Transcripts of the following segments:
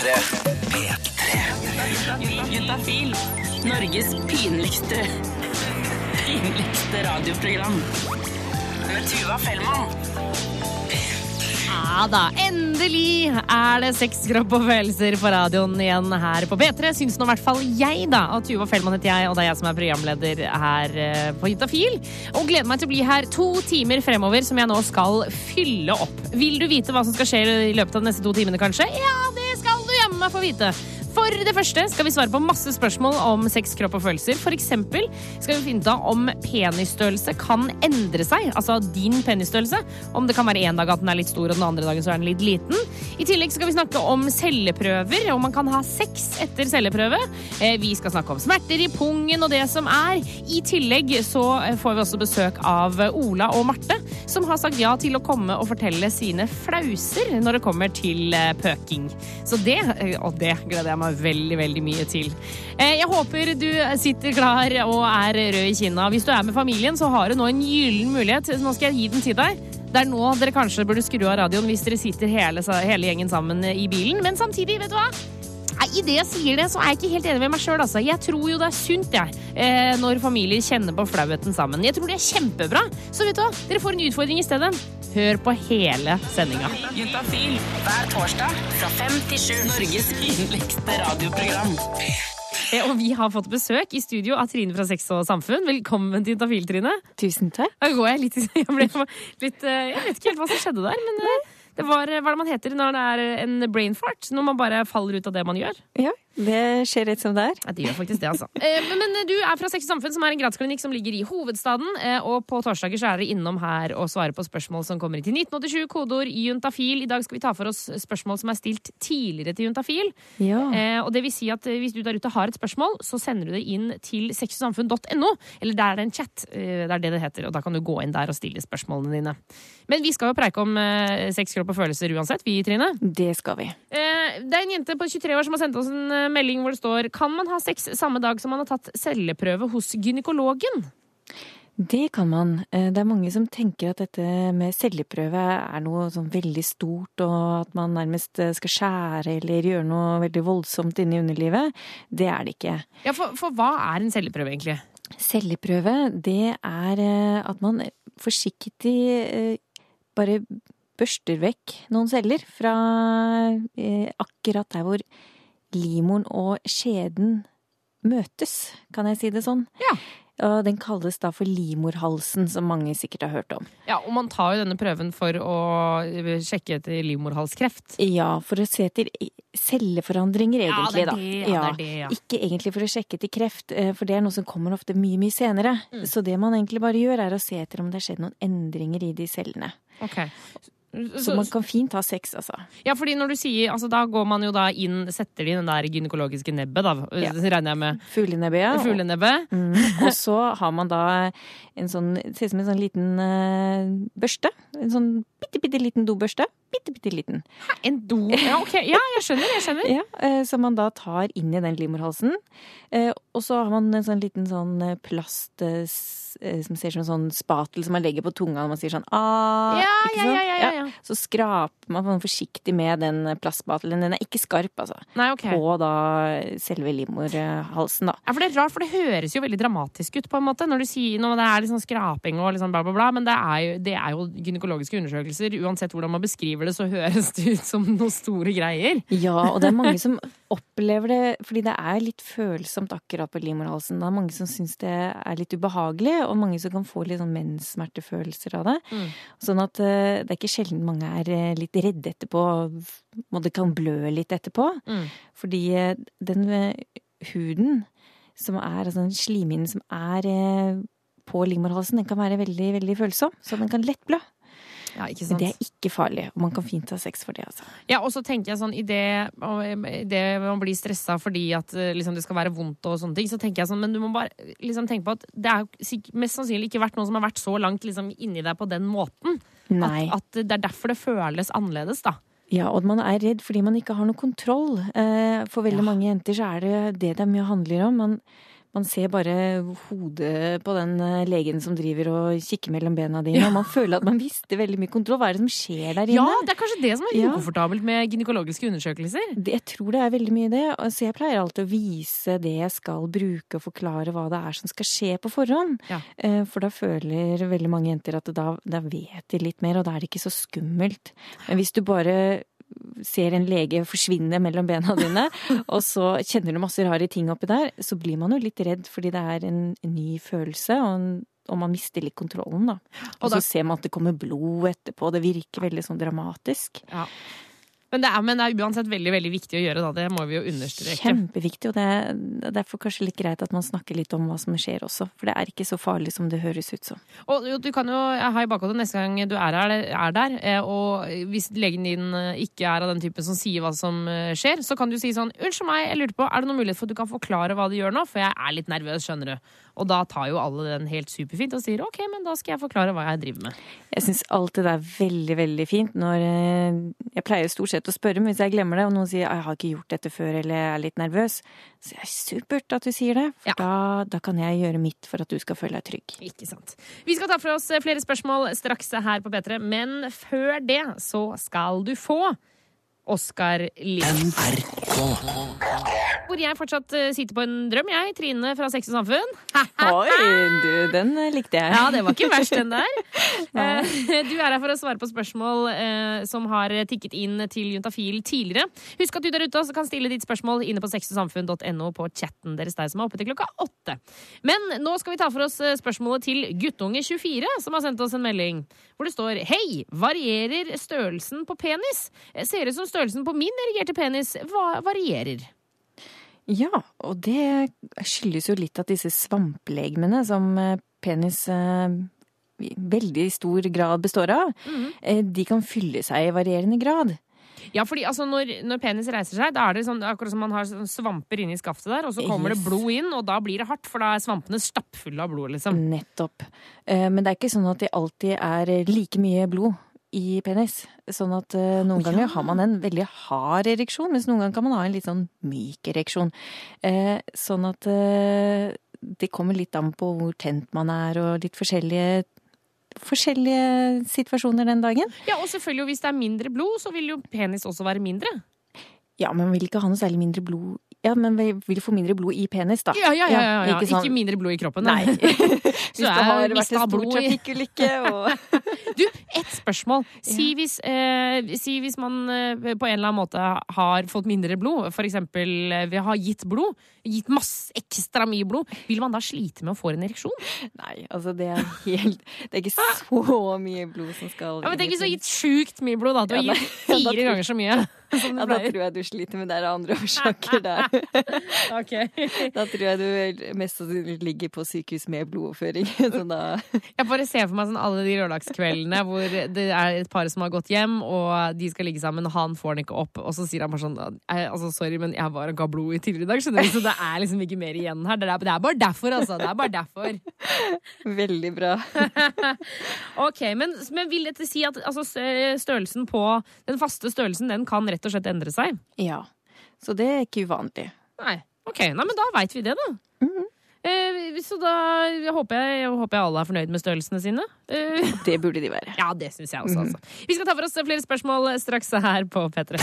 P3. P3. Juntafil. Norges pinligste pinligste radioprogram. Med Tuva Fellmann. Ja da, endelig er det seks kropp og følelser på radioen igjen her på P3. Syns nå i hvert fall jeg, da. Og Tuva Fellmann heter jeg, og det er jeg som er programleder her eh, på Juntafil. Og gleder meg til å bli her to timer fremover, som jeg nå skal fylle opp. Vil du vite hva som skal skje i løpet av de neste to timene, kanskje? Ja, meg få vite. For det første skal vi svare på masse spørsmål om sex, kropp og følelser. For eksempel skal vi finne ut om penisstørrelse kan endre seg. Altså din penisstørrelse. Om det kan være en dag at den er litt stor, og den andre dagen så er den litt liten. I tillegg skal vi snakke om celleprøver, om man kan ha sex etter celleprøve. Eh, Vi skal snakke om smerter i pungen og det som er. I tillegg så eh, får vi også besøk av Ola og Marte, som har sagt ja til å komme og fortelle sine flauser når det kommer til eh, pøking. Så det, og det gleder jeg meg veldig, veldig mye til. Eh, Jeg håper du sitter klar og er rød i kinna. Hvis du er med familien, så har du nå en gyllen mulighet. Nå skal jeg gi den til deg. Det er nå dere kanskje burde skru av radioen hvis dere sitter hele, hele gjengen sammen i bilen. Men samtidig, vet du hva? I det jeg sier det, så er jeg ikke helt enig med meg sjøl. Altså. Jeg tror jo det er sunt jeg, eh, når familier kjenner på flauheten sammen. Jeg tror det er kjempebra. Så vet du hva, dere får en utfordring i stedet. Hør på hele sendinga. Juntafil hver torsdag fra fem til sju. Norges yndligste radioprogram. Eh, Og vi har fått besøk i studio av Trine fra Sex og Samfunn. Velkommen til Juntafil, Trine. Tusen takk. Da går jeg litt Jeg ble litt eh, Jeg vet ikke helt hva som skjedde der, men eh, det var hva er det man heter når det er en brain fart? Når man bare faller ut av det man gjør. Ja, det skjer rett som det er. Ja, det gjør faktisk det, altså. Eh, Men, men du er fra Sex og Samfunn, som er en gradsklinikk som ligger i hovedstaden. eh, Og på torsdager så er dere innom her og svarer på spørsmål som kommer inn til 1987, kodeord juntafil. I dag skal vi ta for oss spørsmål som er stilt tidligere til juntafil. Ja. Eh, og det vil si at eh, hvis du der ute har et spørsmål, så sender du det inn til sexogsamfunn.no. Eller der er det en chat. eh, Det er det det heter. Og da kan du gå inn der og stille spørsmålene dine. Men vi skal jo preike om eh, sex, kropp og følelser uansett, vi, Trine. Det skal vi. Eh, Det er en jente på 23 år som har sendt oss en eh, melding hvor det står Kan man ha sex samme dag som man har tatt celleprøve hos gynekologen? Det kan man. Eh, Det er mange som tenker at dette med celleprøve er noe sånn veldig stort, og at man nærmest eh, skal skjære eller gjøre noe veldig voldsomt inni underlivet. Det er det ikke. Ja, for, for hva er en celleprøve, egentlig? Celleprøve, det er eh, at man forsiktig eh, bare børster vekk noen celler fra eh, akkurat der hvor livmoren og skjeden møtes, kan jeg si det sånn. Ja. Og den kalles da for livmorhalsen, som mange sikkert har hørt om. Ja, Og man tar jo denne prøven for å eh, sjekke etter livmorhalskreft. Ja, for å se etter celleforandringer, Ja, egentlig, det er da. det, ja, det er det, ja. Ikke egentlig for å sjekke etter kreft, eh, for det er noe som kommer ofte mye, mye senere. Mm. Så det man egentlig bare gjør, er å se etter om det har skjedd noen endringer i de cellene. Ok. Så man kan fint ha sex, altså. Ja, fordi når du sier, altså Da går man jo da inn, setter de den der gynekologiske nebbet, da, Ja. regner jeg med. Fuglenebbet, ja. Fuglenebbet. Mm. Og så har man da en sånn Ser ut som en sånn liten uh, børste. En sånn bitte, bitte liten dobørste. Bitte, bitte liten. En do Ja, ok. Ja, jeg skjønner. jeg skjønner. Ja, eh, Som man da tar inn i den livmorhalsen. Eh, Og så har man en sånn liten sånn eh, plast som ser som en sånn spatel som man legger på tunga når man sier sånn ah, Ja, ikke ja, sant? ja, ja, ja. Så skraper man forsiktig med den plastspatelen. Den er ikke skarp, altså. Nei, ok. På da selve livmorhalsen, da. Ja, for det er rart, for det høres jo veldig dramatisk ut, på en måte, når du sier når det er liksom skraping og liksom bla, bla, bla. Men det er, jo, det er jo gynekologiske undersøkelser. Uansett hvordan man beskriver det, så høres det ut som noen store greier. Ja, og det er mange som opplever det fordi det er litt følsomt akkurat på livmorhalsen. Det er mange som syns det er litt ubehagelig, og mange som kan få litt sånn menssmertefølelser av det. Mm. Sånn at eh, det er ikke sjelden mange er eh, litt redde etterpå, og det kan blø litt etterpå. Mm. Fordi eh, den huden som er, altså den slimhinnen som er på livmorhalsen, den kan være veldig, veldig følsom, så den kan lett blø. Ja, Men det er ikke farlig, og man kan fint ha sex for det, altså. Ja, og så tenker jeg sånn, i det, i det man blir stressa fordi at eh, liksom, det skal være vondt og sånne ting, så tenker jeg sånn, men du må bare liksom tenke på at det er mest sannsynlig ikke vært noen som har vært så langt liksom, inni deg på den måten. At, at det er derfor det føles annerledes, da. Ja, og man er redd fordi man ikke har noe kontroll. Eh, For veldig Ja. mange jenter så er det det det mye handler om. Man, man ser bare hodet på den eh, legen som driver og kikker mellom bena dine, og man føler at man mister veldig mye kontroll. Hva er det som skjer der inne? Ja, det er kanskje det som er Ja. ukomfortabelt med gynekologiske undersøkelser. Jeg tror det er veldig mye det. Så jeg pleier alltid å vise det jeg skal bruke, og forklare hva det er som skal skje på forhånd. Ja. Eh, For da føler veldig mange jenter at da, da vet de litt mer, og da er det ikke så skummelt. Men hvis du bare ser en lege forsvinne mellom bena dine, og så kjenner du masse rare ting oppi der, så blir man jo litt redd fordi det er en, en ny følelse, og, en, og man mister litt kontrollen, da. Og Og da- så ser man at det kommer blod etterpå, det virker veldig sånn dramatisk. Ja. Men det, er, men det er uansett veldig veldig viktig å gjøre, da. Det må vi jo understreke. Kjempeviktig, og det er er derfor kanskje litt greit at man snakker litt om hva som skjer også. For det er ikke så farlig som det høres ut som. Og du kan jo ha i bakhodet neste gang du er, her, er der, eh, og hvis legen din eh, ikke er av den typen som sier hva som eh, skjer, så kan du si sånn 'Unnskyld meg, jeg lurte på, er det noen mulighet for at du kan forklare hva du gjør nå?' For jeg er litt nervøs, skjønner du. Og da tar jo alle den helt superfint og sier 'OK, men da skal jeg forklare hva jeg driver med'. Jeg syns alltid det er veldig, veldig fint når eh, Jeg pleier stort sett å spørre, men hvis jeg glemmer det, og noen sier 'jeg har ikke gjort dette før', eller 'jeg er litt nervøs', så er supert at du sier det. For Ja. da, da kan jeg gjøre mitt for at du skal føle deg trygg. Ikke sant. Vi skal ta for oss flere spørsmål straks her på P3, men før det så skal du få Oskar Lind. Hvor jeg fortsatt eh, sitter på en drøm, jeg. Trine fra Sex og Samfunn. Oi, du, den eh, likte jeg. Ja, det var ikke verst, den der. Eh, Du er her for å svare på spørsmål som har tikket inn til Juntafil tidligere. Husk at du der ute også kan stille ditt spørsmål inne på sexogsamfunn.no på chatten deres der som er oppe til klokka åtte. Men nå skal vi ta for oss spørsmålet til Guttunge24, som har sendt oss en melding hvor det står Hei! Varierer størrelsen på penis? Ser ut som størrelsen på min erigerte penis varierer. Ja, og det skyldes jo litt at disse svamplegemene som eh, penis eh, i veldig stor grad består av, eh, de kan fylle seg i varierende grad. Ja, fordi altså, når, når penis reiser seg, da er det sånn, akkurat som man har svamper inni skaftet der, og så kommer Yes. det blod inn, og da blir det hardt, for da er svampene stappfulle av blod, liksom. Nettopp. Men det er ikke sånn at det alltid er like mye blod i penis. Sånn at uh, noen ganger har man en veldig hard ereksjon, mens noen ganger kan man ha en litt sånn myk ereksjon. Uh, Sånn at uh, det kommer litt an på hvor tent man er, og litt forskjellige forskjellige situasjoner den dagen. Ja, og selvfølgelig, hvis det er mindre blod, så vil jo penis også være mindre. Ja, men vil ikke ha noe særlig mindre blod Ja, men vi vil få mindre blod i penis, da. Ja, ja, ja, ja, ja. Ikke Ikke, sånn- mindre blod i kroppen. Nei. Hvis det har vært en stor trafikkulykke og Du, ett spørsmål. Si hvis, eh, si hvis man eh, på en eller annen måte har fått mindre blod, for eksempel eh, ved å ha gitt blod, gitt masse ekstra mye blod, vil man da slite med å få en ereksjon? Nei, altså det er helt Det er ikke så mye blod som skal Ja, men Tenk hvis du har gitt sjukt mye blod, da. Du har gitt fire ganger så mye. Ja, da tror jeg du sliter, men det er andre årsaker der. Ok. Da tror jeg du mest sannsynlig ligger på sykehus med blodoverføring. Jeg bare ser for meg sånn alle de lørdagskveldene hvor det er et par som har gått hjem, og de skal ligge sammen, og han får den ikke opp, og så sier han bare sånn «Eh, altså, Sorry, men jeg var og ga blod i tidligere i dag, skjønner du, så det er liksom ikke mer igjen her. Det er, det er bare derfor, altså. Det er bare derfor. Veldig bra. Ok, men, men vil dette si at altså, størrelsen på Den faste størrelsen, den kan rett og slett endre seg? Ja. Så det er ikke uvanlig. Nei. Ok, nei, men da veit vi det, da. eh, så da håper jeg, jeg håper jeg alle er fornøyd med størrelsene sine. Eh, Det burde de være. ja, det syns jeg også, altså. Vi skal ta for oss flere spørsmål straks her på P3.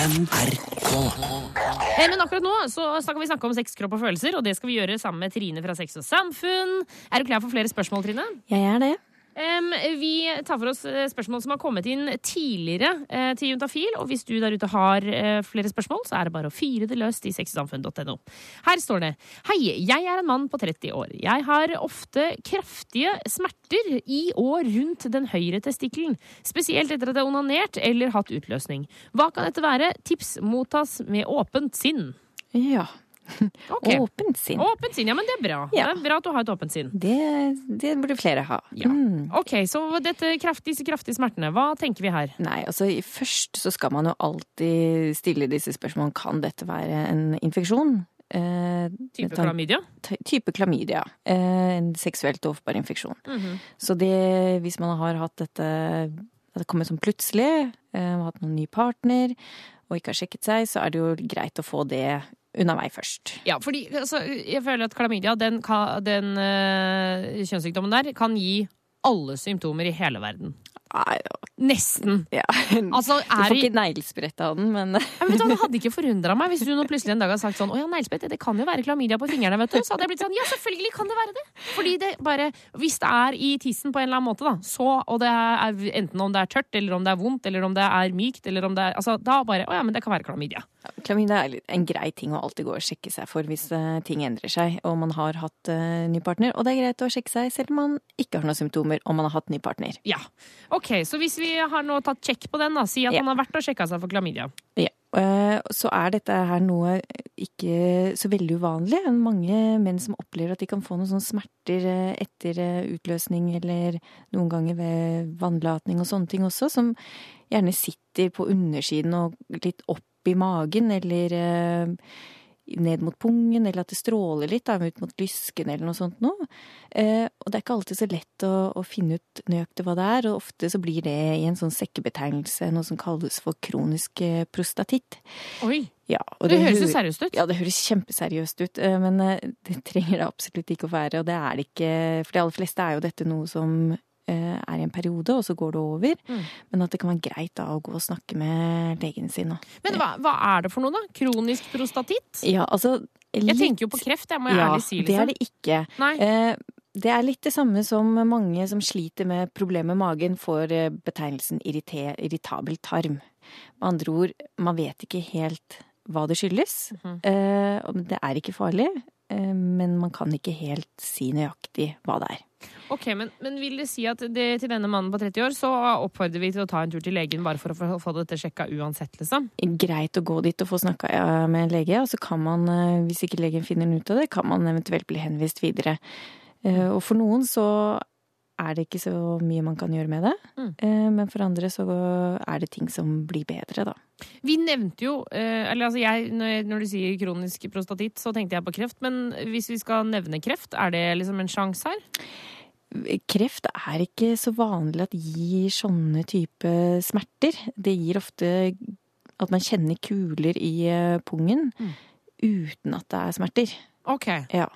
Eh, Men akkurat nå så skal vi snakke om sex, kropp og følelser, og det skal vi gjøre sammen med Trine fra Sex og Samfunn. Er du klar for flere spørsmål, Trine? Jeg er det. Vi tar for oss eh, spørsmål som har kommet inn tidligere eh, til Juntafil. Og hvis du der ute har eh, flere spørsmål, så er det bare å fyre det løst i sexysamfunn.no. Her står det Hei, jeg er en mann på 30 år. Jeg har ofte kraftige smerter i og rundt den høyre testikkelen. Spesielt etter at jeg har onanert eller hatt utløsning. Hva kan dette være? Tips mottas med åpent sinn. Ja. Ok. Åpent sinn. Åpent sinn, ja, men det er bra. Ja. Det er bra at du har et åpent sinn. Det, det burde flere ha. Ja. Mm. Ok, så dette kraft, disse kraftige smertene, hva tenker vi her? Nei, altså først så skal man jo alltid stille disse spørsmålene. Kan dette være en infeksjon? Eh, Type ta- klamydia? type klamydia. Eh, en seksuelt overførbar infeksjon. Mhm. Så det, hvis man har hatt dette det kommer som plutselig, eh, har hatt noen ny partner og ikke har sjekket seg, så er det jo greit å få det unna meg først. Ja, fordi altså, jeg føler at klamydia, den, den øh, kjønnssykdommen der, kan gi alle symptomer i hele verden. Nei, Nesten. ja. Altså, Du får ikke neglesprett av den, men Det hadde ikke forundra meg hvis du nå plutselig en dag hadde sagt sånn Å ja, neglesprett, det kan jo være klamydia på fingrene, vet du. Så hadde jeg blitt sånn Ja, selvfølgelig kan det være det. Fordi det bare Hvis det er i tissen på en eller annen måte, da, så Og det er enten om det er tørt, eller om det er vondt, eller om det er mykt, eller om det er Altså, da bare Å ja, men det kan være klamydia. Klamydia er en grei ting å alltid gå og sjekke seg for hvis eh, ting endrer seg og man har hatt uh, ny partner. Og det er greit å sjekke seg selv om man ikke har noen symptomer og man har hatt ny partner. Ja. Ok, så hvis vi har nå tatt sjekk på den, da, si at Ja. man har vært og sjekka seg for klamydia. Ja. Eh, Så er dette her noe ikke så veldig uvanlig. Mange menn som opplever at de kan få noen sånne smerter etter utløsning, eller noen ganger ved vannlatning og sånne ting også, som gjerne sitter på undersiden og litt opp i magen, eller eh, ned mot pungen, eller at det stråler litt da, ut mot lysken eller noe sånt noe. Eh, og det er ikke alltid så lett å, å finne ut nøyaktig hva det er, og ofte så blir det i en sånn sekkebetegnelse, noe som kalles for kronisk eh, prostatitt. Oi. Ja, og Det, høres jo seriøst ut. Ja, det høres kjempeseriøst ut, eh, men det trenger det absolutt ikke å være, og det er det ikke, for de aller fleste er jo dette noe som er i en periode, og så går det over, Mm. men at det kan være greit da å gå og snakke med legen sin. Og. Men hva, hva er det for noe, da? Kronisk prostatitt? Ja, altså... Jeg tenker jo på kreft, jeg må jo ja, ærlig si. det er Liksom. det ikke. Nei. Eh, det er litt det samme som mange som sliter med problemer med magen, får eh, betegnelsen irritabel tarm. Med andre ord, man vet ikke helt hva det skyldes. Mhm. eh, og det er ikke farlig, eh, men man kan ikke helt si nøyaktig hva det er. Ok, men, men vil det si at det, til denne mannen på 30 år, så oppfordrer vi til å ta en tur til legen bare for å få, dette sjekka uansett, liksom? Greit å gå dit og få snakka med en lege, og så kan man, eh, hvis ikke legen finner ut av det, kan man eventuelt bli henvist videre. Eh, Og for noen så er det ikke så mye man kan gjøre med det. Mm. Eh, Men for andre så er det ting som blir bedre, da. Vi nevnte jo eh, Eller altså jeg, når, du sier kronisk prostatitt, så tenkte jeg på kreft. Men hvis vi skal nevne kreft, er det liksom en sjanse her? Kreft er ikke så vanlig at gir sånne type smerter. Det gir ofte at man kjenner kuler i eh, pungen Mm. uten at det er smerter. Ok. Ja.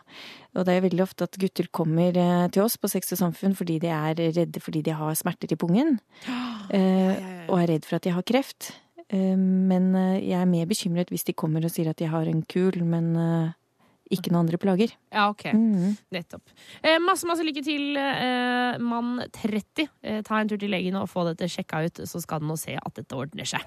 Og det er veldig ofte at gutter kommer eh, til oss på Sex og Samfunn fordi de er redde fordi de har smerter i pungen. eh, Og er redd for at de har kreft. Eh, Men jeg er mer bekymret hvis de kommer og sier at de har en kul, men ikke noen andre plager. Ja, ok. Mhm. Nettopp. Eh, masse, masse lykke til, eh, mann 30. Eh, ta en tur til legen og få dette sjekka ut, så skal den nå se at dette ordner seg.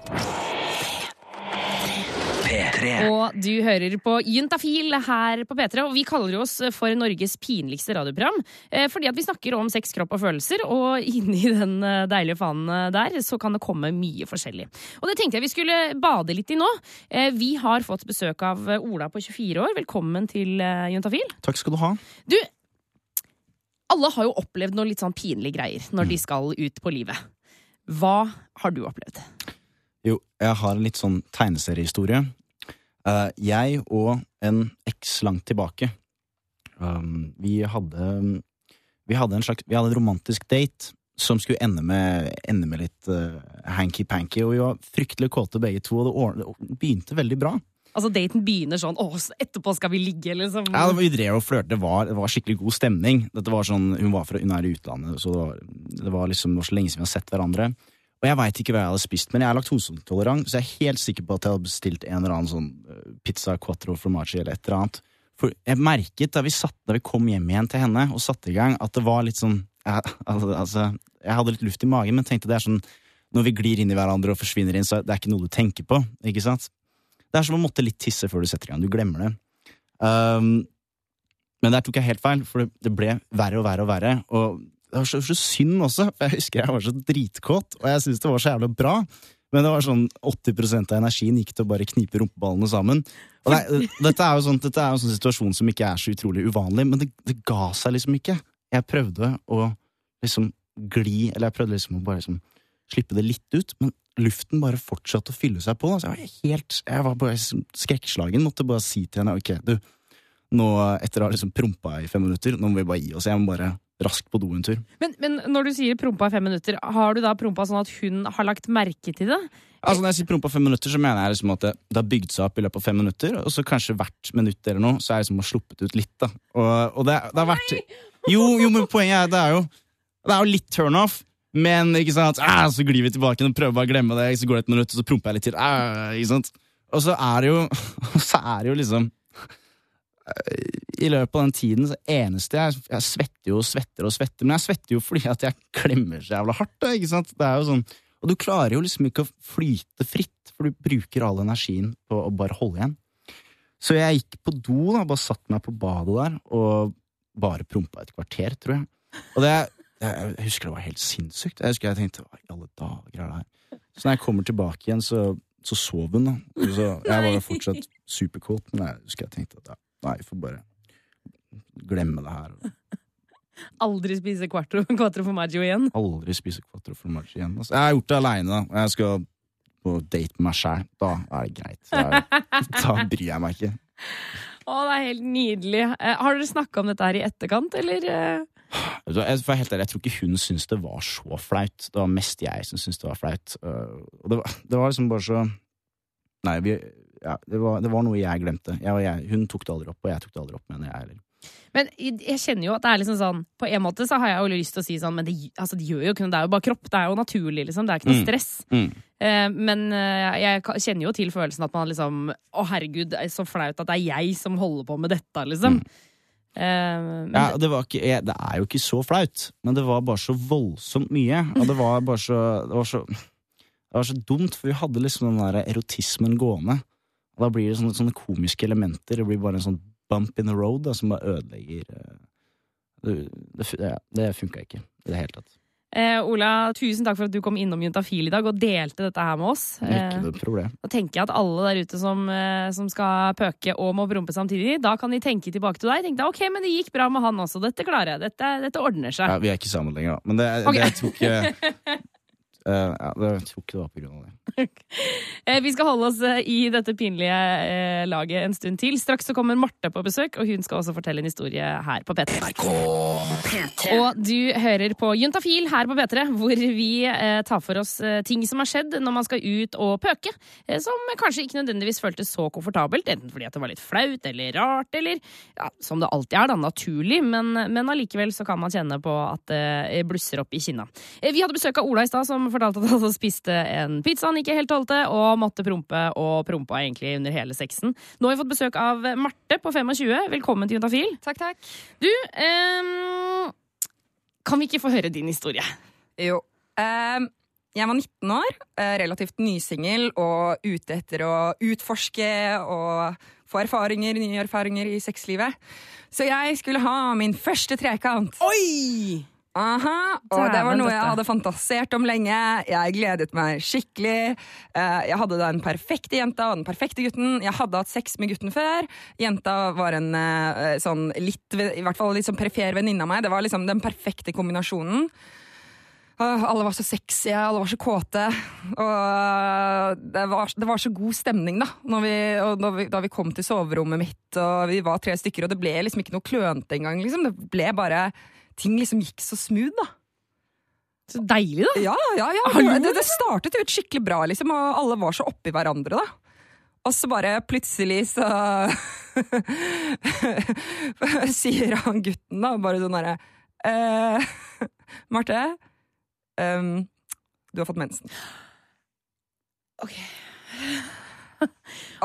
P3. Og du hører på Juntafil her på P3, og vi kaller oss for Norges pinligste radioprogram. eh, Fordi at vi snakker om sex, kropp og følelser, og inni den eh, deilige fanen der så kan det komme mye forskjellig. Og det tenkte jeg vi skulle bade litt i nå. Eh, Vi har fått besøk av eh, Ola på 24 år. Velkommen til eh, Juntafil. Takk skal du ha. Du, alle har jo opplevd noen litt sånn pinlige greier når de skal ut på livet. Hva har du opplevd? Jo, jeg har en litt sånn tegneseriehistorie. Eh, jeg og en eks langt tilbake um, Vi hadde Vi hadde en slags Vi hadde en romantisk date som skulle ende med, ende med litt uh, hanky-panky, og vi var fryktelig kåte begge to, og det ordnet- det begynte veldig bra. Altså Daten begynner sånn 'Å, så etterpå skal vi ligge', liksom. Ja, det var, vi drev og flørte, det det var skikkelig god stemning. Dette var sånn, Hun var fra, hun er i utlandet, så det var, det var liksom det var så lenge siden vi har sett hverandre. Og jeg veit ikke hva jeg hadde spist, men jeg er laktoseintolerant, så jeg er helt sikker på at jeg hadde bestilt en eller annen sånn eh, pizza quattro formaggi eller et eller annet. For jeg merket da vi, satt, da vi kom hjem igjen til henne og satte i gang, at det var litt sånn jeg, altså, altså, jeg hadde litt luft i magen, men tenkte det er sånn når vi glir inn i hverandre og forsvinner inn, så det er ikke noe du tenker på. ikke sant? Det er som å måtte litt tisse før du setter i gang. Du glemmer det. Um, men der tok jeg helt feil, for det, ble verre og verre og verre. Og det var så, så synd også, for jeg husker jeg var så dritkåt, og jeg syntes det var så jævlig bra. Men det var sånn 80% av energien gikk til å bare knipe rumpeballene sammen. Og det, dette er jo sånn, dette er jo en sånn situasjon som ikke er så utrolig uvanlig, men det, det ga seg liksom ikke. Jeg prøvde å liksom gli, eller jeg prøvde liksom å bare liksom slippe det litt ut, men luften bare fortsatte å fylle seg på. Altså, jeg var helt, jeg var bare skrekkslagen, måtte bare si til henne ok, du, nå etter å ha liksom prompa i fem minutter, nå må vi bare gi oss. Jeg må bare raskt på do en tur. Men, men når du sier prompa i fem minutter, har du da prompa sånn at hun har lagt merke til det? Altså Når jeg sier prompa fem minutter, så mener jeg liksom at det, det har bygd seg opp i løpet av fem minutter, og så kanskje hvert minutt eller noe, så er jeg liksom sluppet ut litt, da. Og, og det, det har vært jo, jo, men poenget er det er jo Det er jo litt turnoff. Men ikke sant, ah, så glir vi tilbake og prøver bare å glemme det. Så går det et minutt, og så promper jeg litt til. Ah, ikke sant? Og så er det jo Så er det jo liksom I løpet av den tiden så eneste jeg Jeg svetter jo og svetter og svetter, men jeg svetter jo fordi at jeg klemmer så jævla hardt. Da, ikke sant? Det er jo sånn Og du klarer jo liksom ikke å flyte fritt, for du bruker all energien på å bare holde igjen. Så jeg gikk på do, da, bare satt meg på badet der, og bare prompa et kvarter, tror jeg. Og det jeg, husker det var helt sinnssykt. Jeg husker jeg tenkte hva i alle dager er det her? Så når jeg kommer tilbake igjen, så, så sov hun, da. Så jeg var jo fortsatt superkåt, men jeg husker jeg tenkte at ja, nei, får bare glemme det her. Aldri spise quattro, quattro formaggio igjen? Aldri spise quattro formaggio igjen. Altså, jeg har gjort det aleine. Og jeg skal på date med meg sjæl. Da er det greit. Da, da bryr jeg meg ikke. Å, det er helt nydelig. Eh, har dere snakka om dette her i etterkant, eller? eh? Jeg, for er helt ærlig, jeg tror ikke hun syntes det var så flaut. Det var mest jeg som syntes det var flaut. Uh, og det var, det var liksom bare så Nei, vi, ja, det, var, det var noe jeg glemte. Jeg, jeg, hun tok det aldri opp, og jeg tok det aldri opp, mener jeg heller. Men jeg kjenner jo at det er liksom sånn På en måte så har jeg jo lyst til å si sånn, men det, altså, det gjør jo ikke noe. Det er jo bare kropp. Det er jo naturlig, liksom. Det er ikke noe Mm. stress. Mm. Eh, men eh, jeg kjenner jo til følelsen at man liksom Å, herregud, det er så flaut at det er jeg som holder på med dette, liksom. Eh, men, Ja, det, var ikke, det er jo ikke så flaut, men det var bare så voldsomt mye. Og det var bare så Det var så, det var så dumt, for vi hadde liksom den der erotismen gående. Da blir det sånne, sånne komiske elementer. Det blir bare en sånn bump in the road da, som bare ødelegger eh, Det, det, det funka ikke i det hele tatt. eh, Ola, tusen takk for at du kom innom Juntafil i dag og delte dette her med oss. Eh, Ikke noe problem. Da tenker jeg at alle der ute som, eh, som skal pøke og må prompe samtidig, da kan de tenke tilbake til deg. Tenke, ok, men det gikk bra med han også. Dette klarer jeg. Dette, dette ordner seg. Ja, vi er ikke sammen lenger, da. Men det, okay. det jeg tror ikke eh, Jeg tror ikke det var på grunn av det. Eh, Vi skal holde oss eh, i dette pinlige eh, laget en stund til. Straks så kommer Marte på besøk, og hun skal også fortelle en historie her på P3. P3. Og du hører på Juntafil her på P3, hvor vi eh, tar for oss eh, ting som har skjedd når man skal ut og pøke, eh, som kanskje ikke nødvendigvis føltes så komfortabelt, enten fordi at det var litt flaut eller rart, eller ja, som det alltid er, da, naturlig, men, men allikevel så kan man kjenne på at det blusser opp i kinna. Eh, vi hadde besøk av Ola i stad, som fortalte at han altså spiste en pizza han ikke helt tålte, og måtte prompe, og prompa egentlig under hele sexen. Nå har vi fått besøk av Marte på 25. Velkommen til Juntafil. Takk, takk. Du, um, kan vi ikke få høre din historie? Jo. Um jeg var 19 år, eh, relativt nysingel og ute etter å utforske og få erfaringer, nye erfaringer i sexlivet. Så jeg skulle ha min første trekant. Oi! Aha, og det var noe jeg hadde fantasert om lenge. Jeg gledet meg skikkelig. Eh, Jeg hadde den perfekte jenta og den perfekte gutten. Jeg hadde hatt sex med gutten før. Jenta var en eh, sånn litt, i hvert fall litt sånn perifer venninne av meg. Det var liksom den perfekte kombinasjonen. Alle var så sexy, alle var så kåte. Og det var, det var så god stemning da vi, når vi, da vi kom til soverommet mitt. Og vi var tre stykker, og det ble liksom ikke noe klønete engang. Liksom. Det ble bare Ting liksom gikk så smooth, da. Så deilig, da. Ja, ja, ja. Det, det startet ut skikkelig bra, liksom, og alle var så oppi hverandre, da. Og så bare plutselig så sier han gutten da, bare sånn herre eh, Marte, um, du har fått mensen. Ok.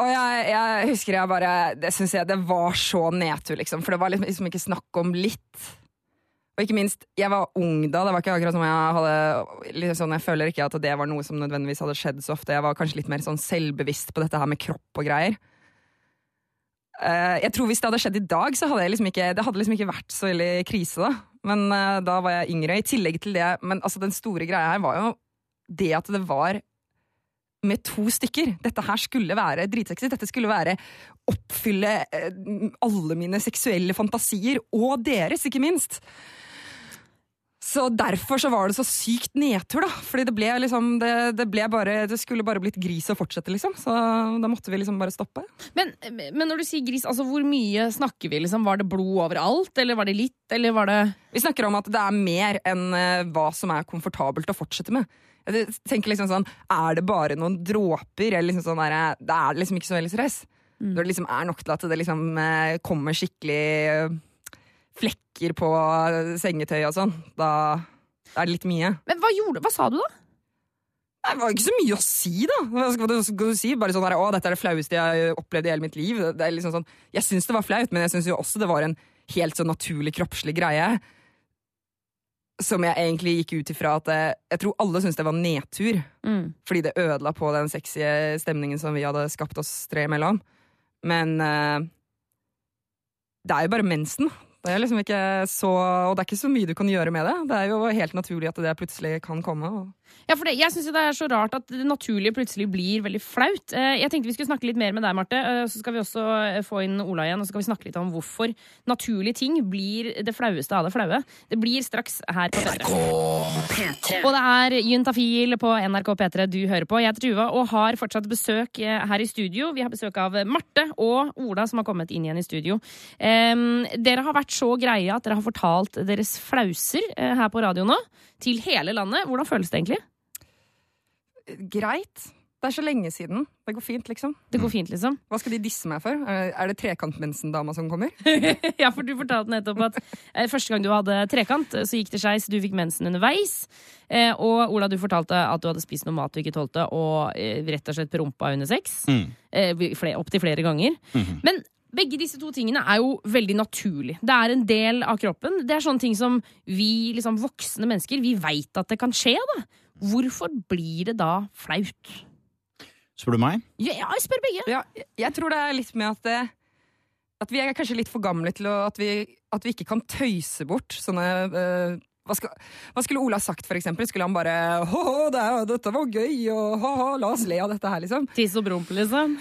Og jeg, jeg husker jeg bare Det synes jeg det var så nedtur, liksom. For det var liksom, liksom ikke snakk om litt. Og ikke minst, jeg var ung da. Det var ikke akkurat som jeg hadde liksom sånn, Jeg føler ikke at det var noe som nødvendigvis hadde skjedd så ofte. Jeg var kanskje litt mer sånn selvbevisst på dette her med kropp og greier. Eh, jeg tror Hvis det hadde skjedd i dag, så hadde jeg liksom ikke, det hadde liksom ikke vært så veldig krise. da. Men eh, da var jeg yngre. I tillegg til det, men altså, den store greia her var jo det at det var med to stykker. Dette her skulle være dritsexy. Dette skulle være oppfylle eh, alle mine seksuelle fantasier, og deres, ikke minst. Så derfor så var det så sykt nedtur, da. Fordi det ble liksom Det, det ble bare Det skulle bare blitt gris å fortsette, liksom. Så da måtte vi liksom bare stoppe. Men, men når du sier gris, altså hvor mye snakker vi? liksom? Var det blod overalt, eller var det litt, eller var det Vi snakker om at det er mer enn eh, hva som er komfortabelt å fortsette med. Jeg tenker liksom sånn Er det bare noen dråper, eller liksom sånn der, Det er liksom ikke så veldig stress. Når det liksom er nok til at det liksom eh, kommer skikkelig eh, flekker på sengetøy og sånn, da er det litt mye. Men hva gjorde Hva sa du, da? Det var ikke så mye å si, da. Hva skal, du si? Bare sånn her, å, dette er det flaueste jeg har opplevd i hele mitt liv. Det er liksom sånn, jeg syns det var flaut, men jeg syns jo også det var en helt sånn naturlig kroppslig greie. Som jeg egentlig gikk ut ifra at jeg, Jeg tror alle syntes det var nedtur. Mm. Fordi det ødela på den sexy stemningen som vi hadde skapt oss tre imellom. Men uh, det er jo bare mensen. Det er liksom ikke så, og det er ikke så mye du kan gjøre med det. Det er jo helt naturlig at det plutselig kan komme. Og Ja, for det, jeg syns det er så rart at det naturlige plutselig blir veldig flaut. Eh, Jeg tenkte vi skulle snakke litt mer med deg, Marte. eh, Så skal vi også eh, få inn Ola igjen, og så skal vi snakke litt om hvorfor naturlige ting blir det flaueste av det flaue. Det blir straks her på P3. P3. Og det er Juntafil på NRK P3 du hører på. Jeg heter Tuva og har fortsatt besøk her i studio. Vi har besøk av Marte og Ola som har kommet inn igjen i studio. Dere har vært så greie at dere har fortalt deres flauser her på radio nå. Til hele landet. Hvordan føles det egentlig? Greit. Det er så lenge siden. Det går fint, liksom. Det går fint, liksom. Hva skal de disse meg for? Er det det trekantmensendama som kommer? ja, for du fortalte nettopp at eh, første gang du hadde trekant, så gikk det skeis, du fikk mensen underveis. Eh, og Ola, du fortalte at du hadde spist noe mat du ikke tålte, og eh, rett og slett prompa under sex. Mm. Eh, Opptil flere ganger. Men begge disse to tingene er jo veldig naturlig. Det er en del av kroppen. Det er sånne ting som vi liksom voksne mennesker vi veit at det kan skje. da. Hvorfor blir det da flaut? Spør du meg? Ja, jeg spør begge. Ja, jeg- tror det er litt med at, det, at vi er kanskje litt for gamle til å, at, vi, at vi ikke kan tøyse bort sånne uh, hva, skal, hva skulle Ola sagt, for eksempel? Skulle han bare «Hå, det, 'Dette var gøy', og «Hå, hå, la oss le av dette her, liksom? Tiss og promp, liksom.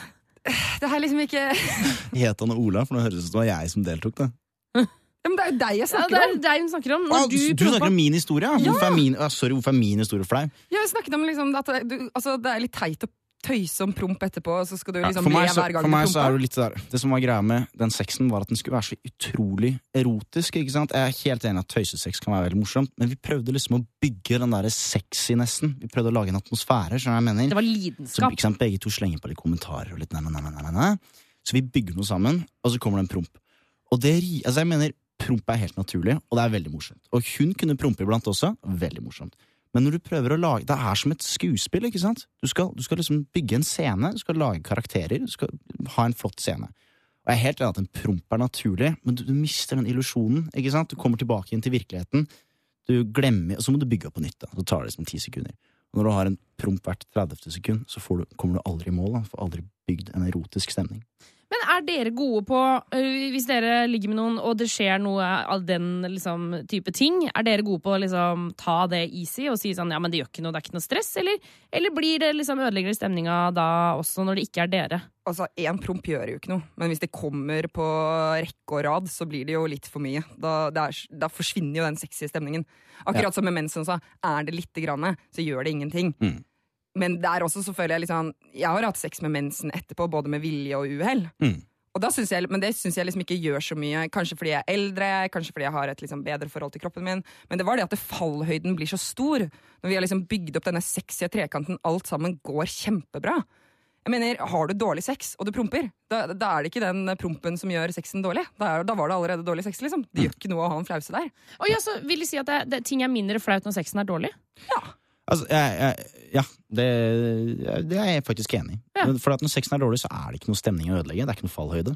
Det er liksom ikke Het han Ola? For nå høres det ut som det var jeg som deltok. da Men det er jo deg jeg Ja, snakker det er om! deg hun snakker om. ah, Når du, du, du snakker om min historie? ja? Hvorfor er min, ah, sorry, hvorfor er min historie flau? Jeg snakket om liksom at det, du, altså, det er litt teit å tøyse om promp etterpå, og så skal du liksom for le meg, så, du promper. for meg så er det litt der Det som var greia med den sexen, var at den skulle være så utrolig erotisk. ikke sant? Jeg er helt enig at tøysesex kan være veldig morsomt, men vi prøvde liksom å bygge den derre sexy-nesten. Vi prøvde å lage en atmosfære. skjønner du hva jeg mener? Det var Så ikke sant, Begge to slenger på litt kommentarer og litt nei, nei, nei, nei, nei. Så vi bygger noe sammen, og så kommer det en promp. Og det, ri- altså jeg mener, Promp er helt naturlig, og det er veldig morsomt. Og hun kunne prompe iblant også. Veldig morsomt. Men når du prøver å lage Det er som et skuespill, ikke sant? Du skal, du skal liksom bygge en scene, du skal lage karakterer, du skal ha en flott scene. Og jeg er helt enig at en promp er naturlig, men du, du mister den illusjonen. ikke sant? Du kommer tilbake inn til virkeligheten, du glemmer, og så må du bygge opp på nytt. da. Så tar det liksom ti sekunder. Og når du har en promp hvert 30. sekund, så du, kommer du aldri i mål. da. Får aldri bygd en erotisk stemning. Men er dere gode på, hvis dere ligger med noen og det skjer noe av den liksom, type ting, er dere gode på å liksom, ta det easy og si sånn ja, men det gjør ikke noe, det er ikke noe stress, eller, eller blir det liksom ødelegger det stemninga da også når det ikke er dere? Altså, Én promp gjør jo ikke noe, men hvis det kommer på rekke og rad, så blir det jo litt for mye. Da, det er, da forsvinner jo den sexy stemningen. Akkurat som med mensen sa, er det lite grann, så gjør det ingenting. Mm. Men der også så føler jeg litt sånn Jeg har hatt sex med mensen etterpå, både med vilje og uhell. Mm. Og da synes jeg, men det syns jeg liksom ikke gjør så mye. Kanskje fordi jeg er eldre, kanskje fordi jeg har et liksom bedre forhold til kroppen min. Men det var det at det fallhøyden blir så stor. Når vi har liksom bygd opp denne sexy trekanten, alt sammen går kjempebra. Jeg mener, Har du dårlig sex og du promper, da, da er det ikke den prompen som gjør sexen dårlig. Da, er, da var det allerede dårlig sex. liksom. Det gjør ikke noe å ha en flause der. Og ja, så vil de si at det, det, ting er mindre flaut når sexen er dårlig? Altså, jeg, jeg, ja, det, det er jeg faktisk enig i. Ja. For at når sexen er dårlig, så er det ikke noe stemning å ødelegge. Det er ikke noe fallhøyde.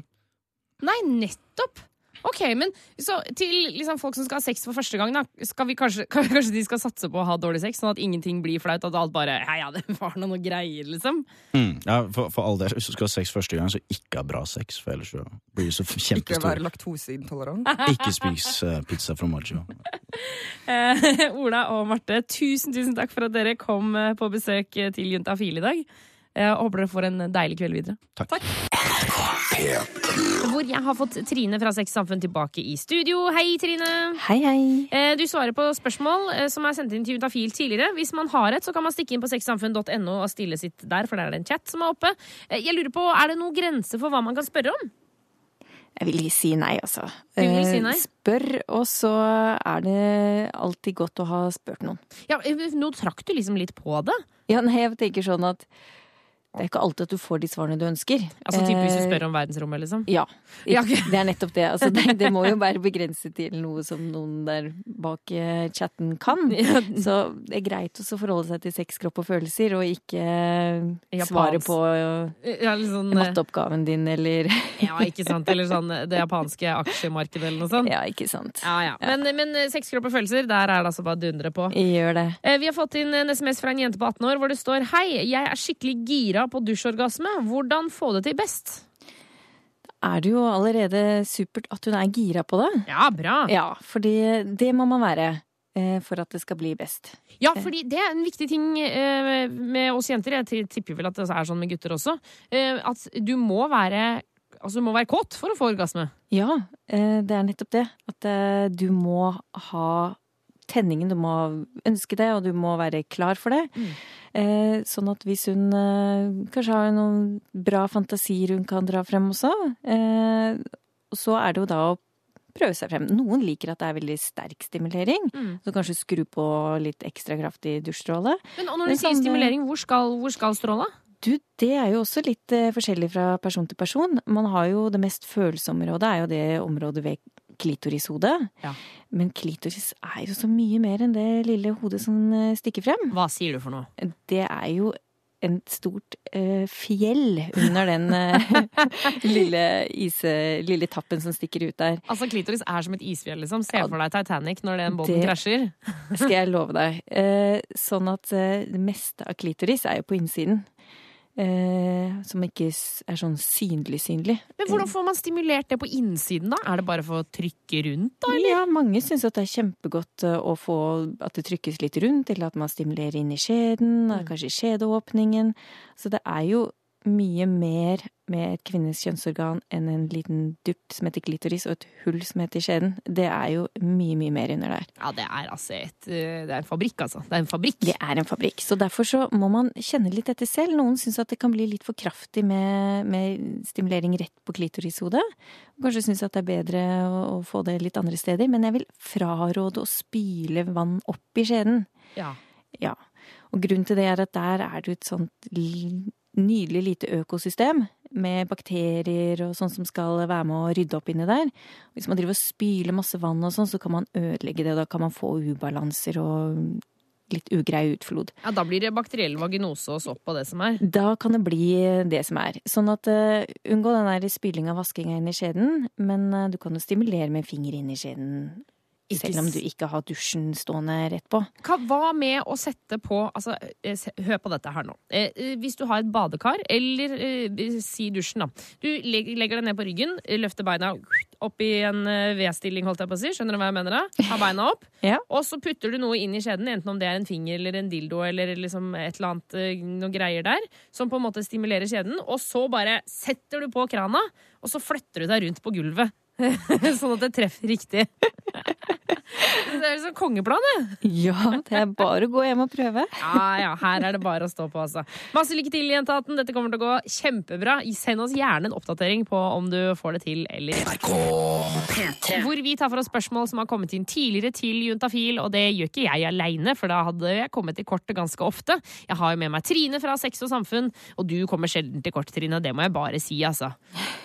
Nei, nettopp! Ok, men så til liksom, folk som skal ha sex for første gang, da, skal vi kanskje, kanskje de skal satse på å ha dårlig sex, sånn at ingenting blir flaut, at alt bare Ja, ja, det var noe, noe greier, liksom. Ja, for, for all del, Hvis du skal ha sex første gang, så ikke ha bra sex. For ellers så blir du så Ikke være laktoseintolerant. Ikke spis uh, pizza fra Maggio. Eh, Ola og Marte, tusen, tusen takk for at dere kom eh, på besøk til Juntafil i dag. Jeg håper dere får en deilig kveld videre. Takk. Hvor jeg har fått Trine fra Sex Samfunn tilbake i studio. Hei, Trine. Hei, hei. Eh, Du svarer på spørsmål eh, som er sendt inn til Juntafil tidligere. Hvis man har et, så kan man stikke inn på sexsamfunn.no og stille sitt der, for der er det en chat som er oppe. Eh, Jeg lurer på, Er det noen grense for hva man kan spørre om? Jeg vil si nei, altså. Du vil si nei? Spør, og så er det alltid godt å ha spurt noen. Ja, Nå trakk du liksom litt på det. Ja, nei, jeg tenker sånn at det er ikke alltid at du får de svarene du ønsker. Altså typ Hvis du Eh, spør om verdensrommet, liksom. Ja. Det er nettopp det. Altså, det. Det må jo være begrenset til noe som noen der bak eh, chatten kan. Så det er greit å forholde seg til sex, kropp og følelser, og ikke eh, svare på Ja, eh, matteoppgaven din, eller ja, ikke sant? Eller sånn det japanske aksjemarkedet eller noe sånt. Ja, ikke sant. Ja, ja. Men, men sex, kropp og følelser, der er det altså bare å dundre på. Gjør det. Vi har fått inn en SMS fra en jente på 18 år hvor det står Hei, jeg er skikkelig gira på dusjorgasme. Hvordan få det til best? Er det jo allerede supert at hun er gira på det? Ja, bra. Ja, fordi det må man være eh, for at det skal bli best. Ja, fordi det er en viktig ting eh, med oss jenter. Jeg tipper vel at det er sånn med gutter også. eh, At du må være Altså, du må være kåt for å få orgasme. Ja, eh, det er nettopp det. At eh, du må ha tenningen, du må ønske det, og du må være klar for det. Eh, Sånn at hvis hun eh, kanskje har noen bra fantasier hun kan dra frem også, eh, så er det jo da å prøve seg frem. Noen liker at det er veldig sterk stimulering, Mm. så kanskje skru på litt ekstra kraftig dusjstråle. Men og når Men du sier sånn, stimulering, hvor skal, hvor skal stråla? Du, det er jo også litt forskjellig fra person til person. Man har jo det mest følsomme området, er jo det området ved klitorishodet. Ja. Men klitoris er jo så mye mer enn det lille hodet som eh, stikker frem. Hva sier du for noe? Det er jo en stort uh, fjell under den uh, lille, ise, lille tappen som stikker ut der. Altså, Klitoris er som et isfjell, liksom. Se for deg Titanic når den båten det- krasjer. Skal jeg love deg. Uh, sånn at det meste av klitoris er jo på innsiden. Eh, som ikke er sånn synlig synlig. Men hvordan får man stimulert det på innsiden, da? Er det bare for å trykke rundt, da? Eller? Ja, mange syns at det er kjempegodt eh, å få at det trykkes litt rundt, eller at man stimulerer inn i skjeden, Mm. kanskje kanskje skjedeåpningen. Så det er jo mye mer med et kvinnes kjønnsorgan enn en liten dutt som heter klitoris, og et hull som heter skjeden. Det er jo mye, mye mer under der. Ja, det er altså et eh, Det er en fabrikk, altså. Det er en fabrikk. Det er en fabrikk, så derfor så må man kjenne litt etter selv. Noen syns at det kan bli litt for kraftig med, med stimulering rett på klitorishodet. Kanskje syns at det er bedre å, å få det litt andre steder. Men jeg vil fraråde å spyle vann opp i skjeden. Ja. Ja. Og grunnen til det er at der er det et sånt nydelig lite økosystem med bakterier og sånn som skal være med å rydde opp inni der. Hvis man driver og spyler masse vann og sånn, så kan man ødelegge det. og Da kan man få ubalanser og litt ugrei utflod. ja, da blir det bakteriell vaginose og sopp og det som er. Da kan det bli det som er. Sånn at uh, unngå den der spyling av vaskinga inn i skjeden, men uh, du kan jo stimulere med finger inn i skjeden. Selv om du ikke har dusjen stående rett på. Hva, med å sette på altså, eh, Hør på dette her nå. Eh, eh, hvis du har et badekar, eller eh, si dusjen, da. Du legger deg ned på ryggen, løfter beina opp i en V-stilling, holdt jeg på å si. Skjønner du hva jeg mener? da? Ha beina opp. Ja. Og så putter du noe inn i skjeden, enten om det er en finger eller en dildo eller liksom et eller annet noe greier der, som på en måte stimulerer skjeden. Og så bare setter du på krana, og så flytter du deg rundt på gulvet. sånn at det treffer riktig. det er sånn kongeplan, det. Ja, det er bare å gå hjem og prøve. Ja, ja, her er det bare å stå på, altså. Masse lykke til, jentaten. Dette kommer til å gå kjempebra. Send oss gjerne en oppdatering på om du får det til eller ikke. Hvor vi tar for oss spørsmål som har kommet inn tidligere til Juntafil, og det gjør ikke jeg aleine, for da hadde jeg kommet til kortet ganske ofte. Jeg har jo med meg Trine fra Sex og Samfunn, og du kommer sjelden til kort, Trine. Det må jeg bare si, altså.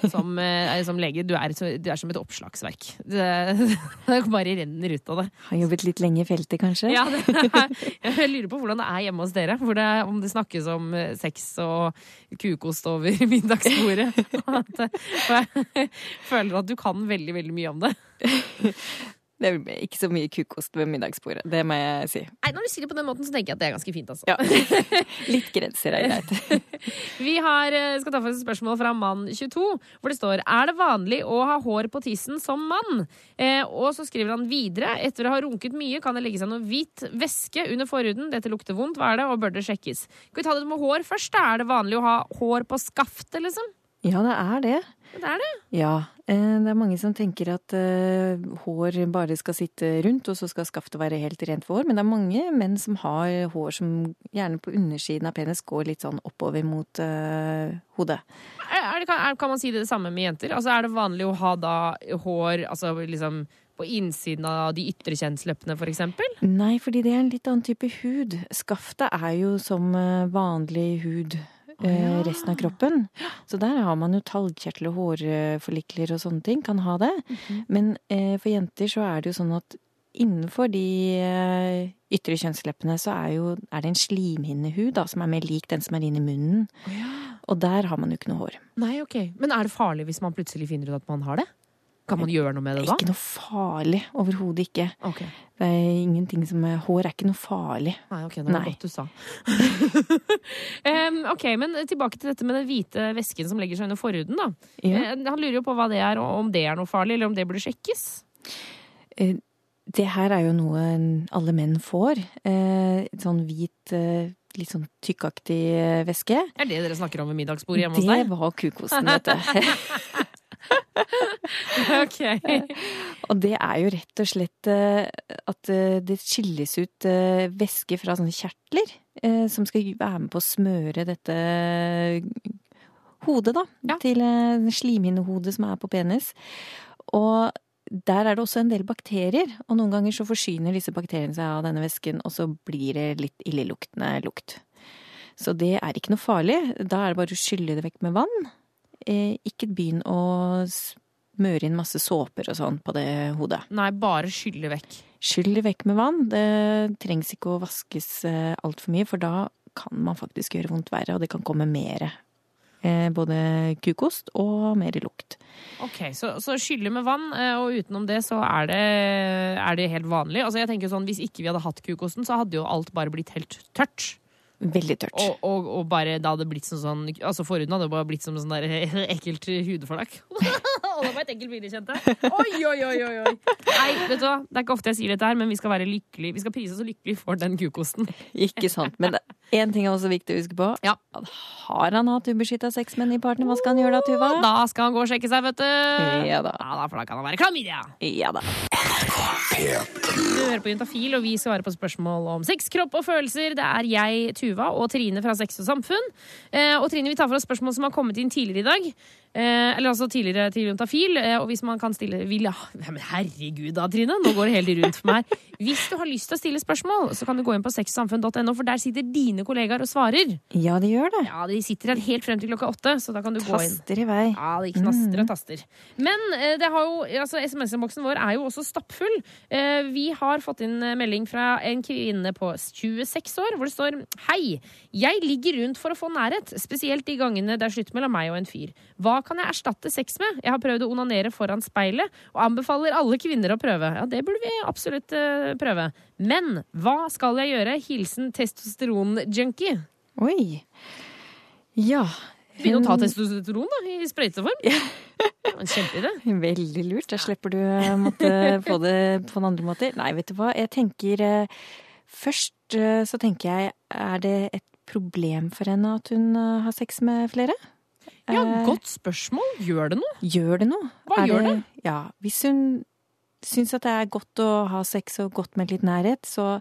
Som, eh, som lege, du er, du er som et oppslagsverk. Det, det bare renner ut av det. Har jobbet litt lenge i feltet, kanskje? Ja, det er, jeg lurer på hvordan det er hjemme hos dere. Det, er- om det snakkes om eh, sex og kukost over middagsbordet. At, eh, jeg føler at du kan veldig, veldig mye om det. Det er ikke så mye kukost ved middagsbordet, det må jeg si. Nei, Når du sier det på den måten, så tenker jeg at det er ganske fint. altså. Ja. Litt grenser er greit. Vi har, eh, skal ta for oss et spørsmål fra mann 22, hvor det står Er det vanlig å ha hår på tissen som mann? Eh, og så skriver han videre etter å ha runket mye kan det legge seg noe hvit væske under forhuden. Dette lukter vondt, hva er det, og bør det sjekkes? Skal vi ta det med hår først? da? Er det vanlig å ha hår på skaftet, liksom? Ja, det er det. Det er det. Ja, det er mange som tenker at eh, hår bare skal sitte rundt, og så skal skaftet være helt rent for hår. Men det er mange menn som har hår som gjerne på undersiden av penis går litt sånn oppover mot uh, hodet. Er, er det kan, man si det det samme med jenter? Altså, Er det vanlig å ha da hår altså liksom på innsiden av de ytre kjønnsleppene, for eksempel? Nei, fordi det er en litt annen type hud. Skaftet er jo som eh, vanlig hud. Eh, Resten av kroppen. Så der har man jo talgkjertel og hårforlikler og sånne ting. Kan ha det. Men eh, for jenter så er det jo sånn at innenfor de eh, ytre kjønnsleppene så er, jo, er det en slimhinnehud da, som er mer lik den som er inni munnen. Og der har man jo ikke noe hår. Nei, ok. Men er det farlig hvis man plutselig finner ut at man har det? Kan man gjøre noe med det da? Ikke noe farlig. Overhodet ikke. Okay. Det er ingenting som er Hår er ikke noe farlig. Nei, ok, det var Nei. godt du sa. um, ok, men tilbake til dette med den hvite væsken som legger seg under forhuden. da. Ja. Eh, Han lurer jo på hva det er, og om det er noe farlig, eller om det burde sjekkes. Eh, Det her er jo noe alle menn får. Et Sånn hvit, eh, litt sånn tykkaktig eh, væske. Er det dere snakker om ved middagsbordet hjemme hos deg? Det var kukosten, vet du. Ok. Og det er jo rett og slett eh, at eh, det skilles ut eh, væske fra sånne kjertler som skal være med på å smøre dette hodet, da. Ja. Til eh, slimhinnehodet som er på penis. Og der er det også en del bakterier, og noen ganger så forsyner disse bakteriene seg av denne væsken, og så blir det litt illeluktende lukt. Så det er ikke noe farlig. Da er det bare å skylle det vekk med vann. Eh, ikke begynn å smøre inn masse såper og sånn på det hodet. Nei, bare skylle vekk. Skyll vekk med vann. Det trengs ikke å vaskes eh, altfor mye, for da kan man faktisk gjøre vondt verre, og det kan komme mer. Eh, både kukost og mer lukt. Ok, Så, så skylle med vann, og utenom det så er det, er det helt vanlig. Altså jeg tenker sånn, Hvis ikke vi hadde hatt kukosten, så hadde jo alt bare blitt helt tørt. Veldig tørt. Og, og, og bare da hadde blitt sånn sånn Altså forhuden hadde bare blitt som sånn der ekkelt hudflak. Og det var et ekkelt bilde, kjente jeg. Oi, oi, oi, oi. Nei, vet du hva, det er ikke ofte jeg sier dette her, men vi skal være lykkelige. Vi skal prise oss lykkelig for den kukosten. Ikke sant. Men én ting er også viktig å huske på. Ja. Har han hatt ubeskytta sex med en ny partner, hva skal han gjøre da, Tuva? Da skal han gå og sjekke seg, vet du. Ja da. Ja, da, for da kan han være klamydia. Ja da. Du hører på Juntafil, og vi svarer på spørsmål om sex, kropp og følelser. Det er jeg, Tuva, og Trine fra Sex og Samfunn. Eh, og Trine, vi tar for oss spørsmål som har kommet inn tidligere i dag. Eh, eller altså tidligere til Juntafil. Eh, og hvis man kan stille vil, ja, men Herregud da, Trine. Nå går det helt rundt for meg. Hvis du har lyst til å stille spørsmål, så kan du gå inn på sexsamfunn.no, for der sitter dine kollegaer og svarer. Ja, de gjør det. Ja, De sitter her helt frem til klokka åtte, så da kan du gå inn. Taster i vei. Ja, de knaster og taster. Men eh, det har jo, altså, SMS-boksen vår er jo også stappfull. Eh, vi har fått inn eh, melding fra en kvinne på 26 år, hvor det står Hei, jeg ligger rundt for å få nærhet, spesielt de gangene det er slutt mellom meg og en fyr. Hva kan jeg erstatte sex med? Jeg har prøvd å onanere foran speilet, og anbefaler alle kvinner å prøve. Ja, det burde vi absolutt eh, prøve. Men hva skal jeg gjøre? Hilsen testosteron-junkie. Oi. Ja. Begynne å ta testosteron da, i sprøyteform. En kjempeidé. Veldig lurt. Da slipper du å måtte få det på en andre måter. Nei, vet du hva. Jeg tenker eh, Først eh, så tenker jeg, er det et problem for henne at hun har sex med flere? Ja, Eh, godt spørsmål. Gjør det noe? Gjør det noe? Hva Er gjør det? Ja, hvis hun syns at det er godt å ha sex og godt med litt nærhet, så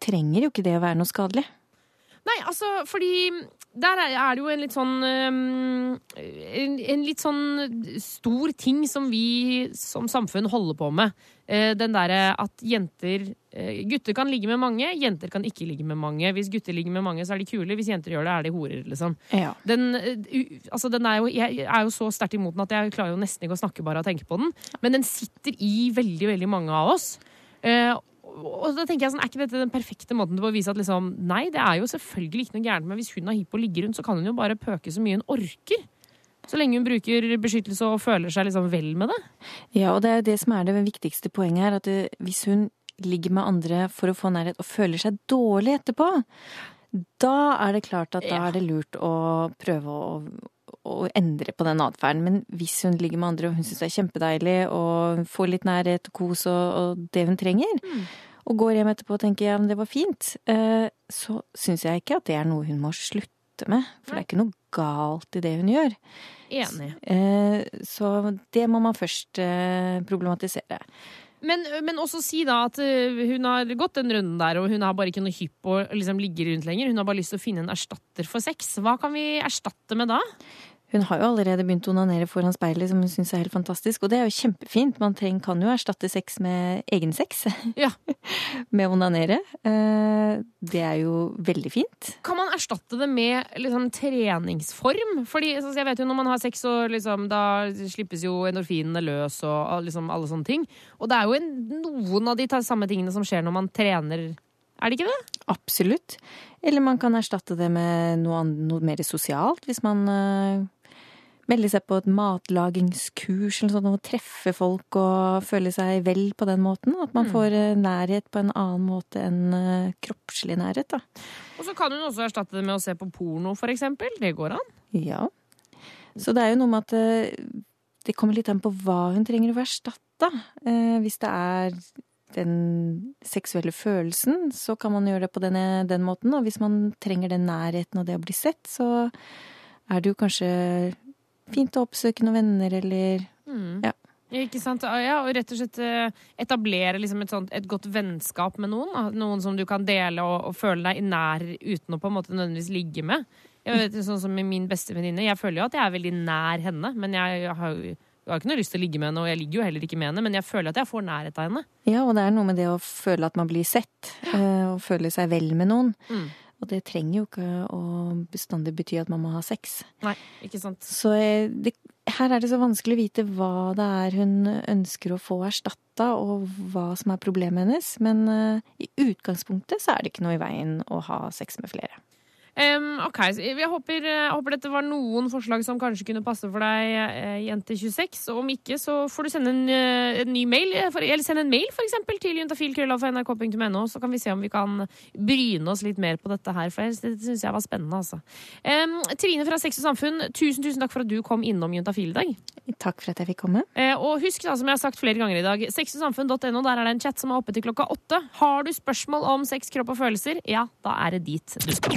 trenger jo ikke det å være noe skadelig. Nei, altså, fordi der er er det jo en litt sånn en, en litt sånn stor ting som vi som samfunn holder på med. Eh, Den derre at jenter eh, Gutter kan ligge med mange, jenter kan ikke ligge med mange. Hvis gutter ligger med mange, så er de kule. Hvis jenter gjør det, er de horer, liksom. Ja. Den, eh, altså den er jo, jeg er jo så sterkt imot den at jeg klarer jo nesten ikke å snakke bare av å tenke på den. Men den sitter i veldig, veldig mange av oss. Og da tenker jeg sånn, Er ikke dette den perfekte måten til å vise at liksom, nei, det er jo selvfølgelig ikke noe gærent med hvis hun har hypp og ligger rundt, så kan hun jo bare pøke så mye hun orker. Så lenge hun bruker beskyttelse og føler seg liksom vel med det. Ja, og det er det som er det viktigste poenget her. At det, hvis hun ligger med andre for å få nærhet og føler seg dårlig etterpå, da er det klart at da Ja. er det lurt å prøve å, å endre på den atferden. Men hvis hun ligger med andre og hun syns det er kjempedeilig og får litt nærhet og kos og, og det hun trenger, og går hjem etterpå og tenker ja, men det var fint, eh, så syns jeg ikke at det er noe hun må slutte med. For det er ikke noe galt i det hun gjør. Enig. Eh, Så det må man først eh, problematisere. Men, men også si da at eh, hun har gått den runden der, og hun har bare ikke noe hypp på å liksom ligge rundt lenger. Hun har bare lyst til å finne en erstatter for sex. Hva kan vi erstatte med da? Hun har jo allerede begynt å onanere foran speilet, som hun syns er helt fantastisk. Og det er jo kjempefint. Man treng, kan jo erstatte sex med egen sex. Ja. med onanere. Eh, Det er jo veldig fint. Kan man erstatte det med liksom, treningsform? Fordi jeg vet jo Når man har sex, så liksom, da slippes jo endorfinene løs og liksom, alle sånne ting. Og det er jo en, noen av de samme tingene som skjer når man trener. Er det ikke det? Absolutt. Eller man kan erstatte det med noe, noe mer sosialt, hvis man eh, sett på et matlagingskurs eller sånn, og treffe folk og føle seg vel på den måten. At man får eh, nærhet på en annen måte enn eh, kroppslig nærhet, da. Og så kan hun også erstatte det med å se på porno, for eksempel. Det går an. Ja. Så det er jo noe med at eh, det kommer litt an på hva hun trenger å få erstatta. Hvis det er den seksuelle følelsen, så kan man gjøre det på denne, den måten. Og hvis man trenger den nærheten og det å bli sett, så er det jo kanskje fint å oppsøke noen venner eller Ja. Ikke sant? Ja, og rett og slett eh, etablere liksom et, sånt, et godt vennskap med noen. Noen som du kan dele og, og føle deg nær uten å på en måte nødvendigvis ligge med. Jeg vet, sånn som min beste venninne. Jeg føler jo at jeg er veldig nær henne, men jeg, jeg har jo jeg har ikke noe lyst til å ligge med henne, og jeg ligger jo heller ikke med henne, men jeg føler at jeg får nærhet av henne. Ja, og det er noe med det å føle at man blir sett, eh, og føle seg vel med noen. Mm. Og det trenger jo ikke å bestandig bety at man må ha sex. Nei, ikke sant? Så det, her er det så vanskelig å vite hva det er hun ønsker å få erstatta, og hva som er problemet hennes. Men uh, i utgangspunktet så er det ikke noe i veien å ha sex med flere. Em, ok, jeg håper, jeg håper dette var noen forslag som kanskje kunne passe for deg, eh, jente 26. Og om ikke, så får du sende en, eh, en ny mail, eh, for, eller sende en mail for eksempel, til juntafil.nrk.no, så kan vi se om vi kan bryne oss litt mer på dette her, for jeg- det syns jeg var spennende, altså. Um, Trine fra Sex og Samfunn, tusen, tusen takk for at du kom innom Juntafil i dag. Takk for at jeg fikk komme. Uh, og husk, da, som jeg har sagt flere ganger i dag, sexogsamfunn.no, der er det en chat som er oppe til klokka åtte. Har du spørsmål om sex, kropp og følelser, ja, da er det dit du skal.